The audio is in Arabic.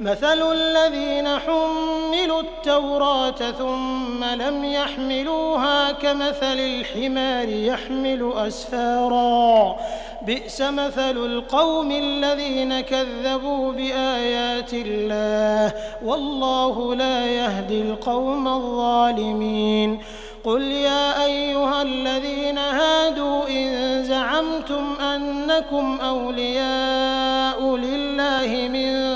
مثل الذين حملوا التوراة ثم لم يحملوها كمثل الحمار يحمل أسفارا. بئس مثل القوم الذين كذبوا بآيات الله. والله لا يهدي القوم الظالمين. قل يا أيها الذين هادوا إن زعمتم أنكم أولياء لله من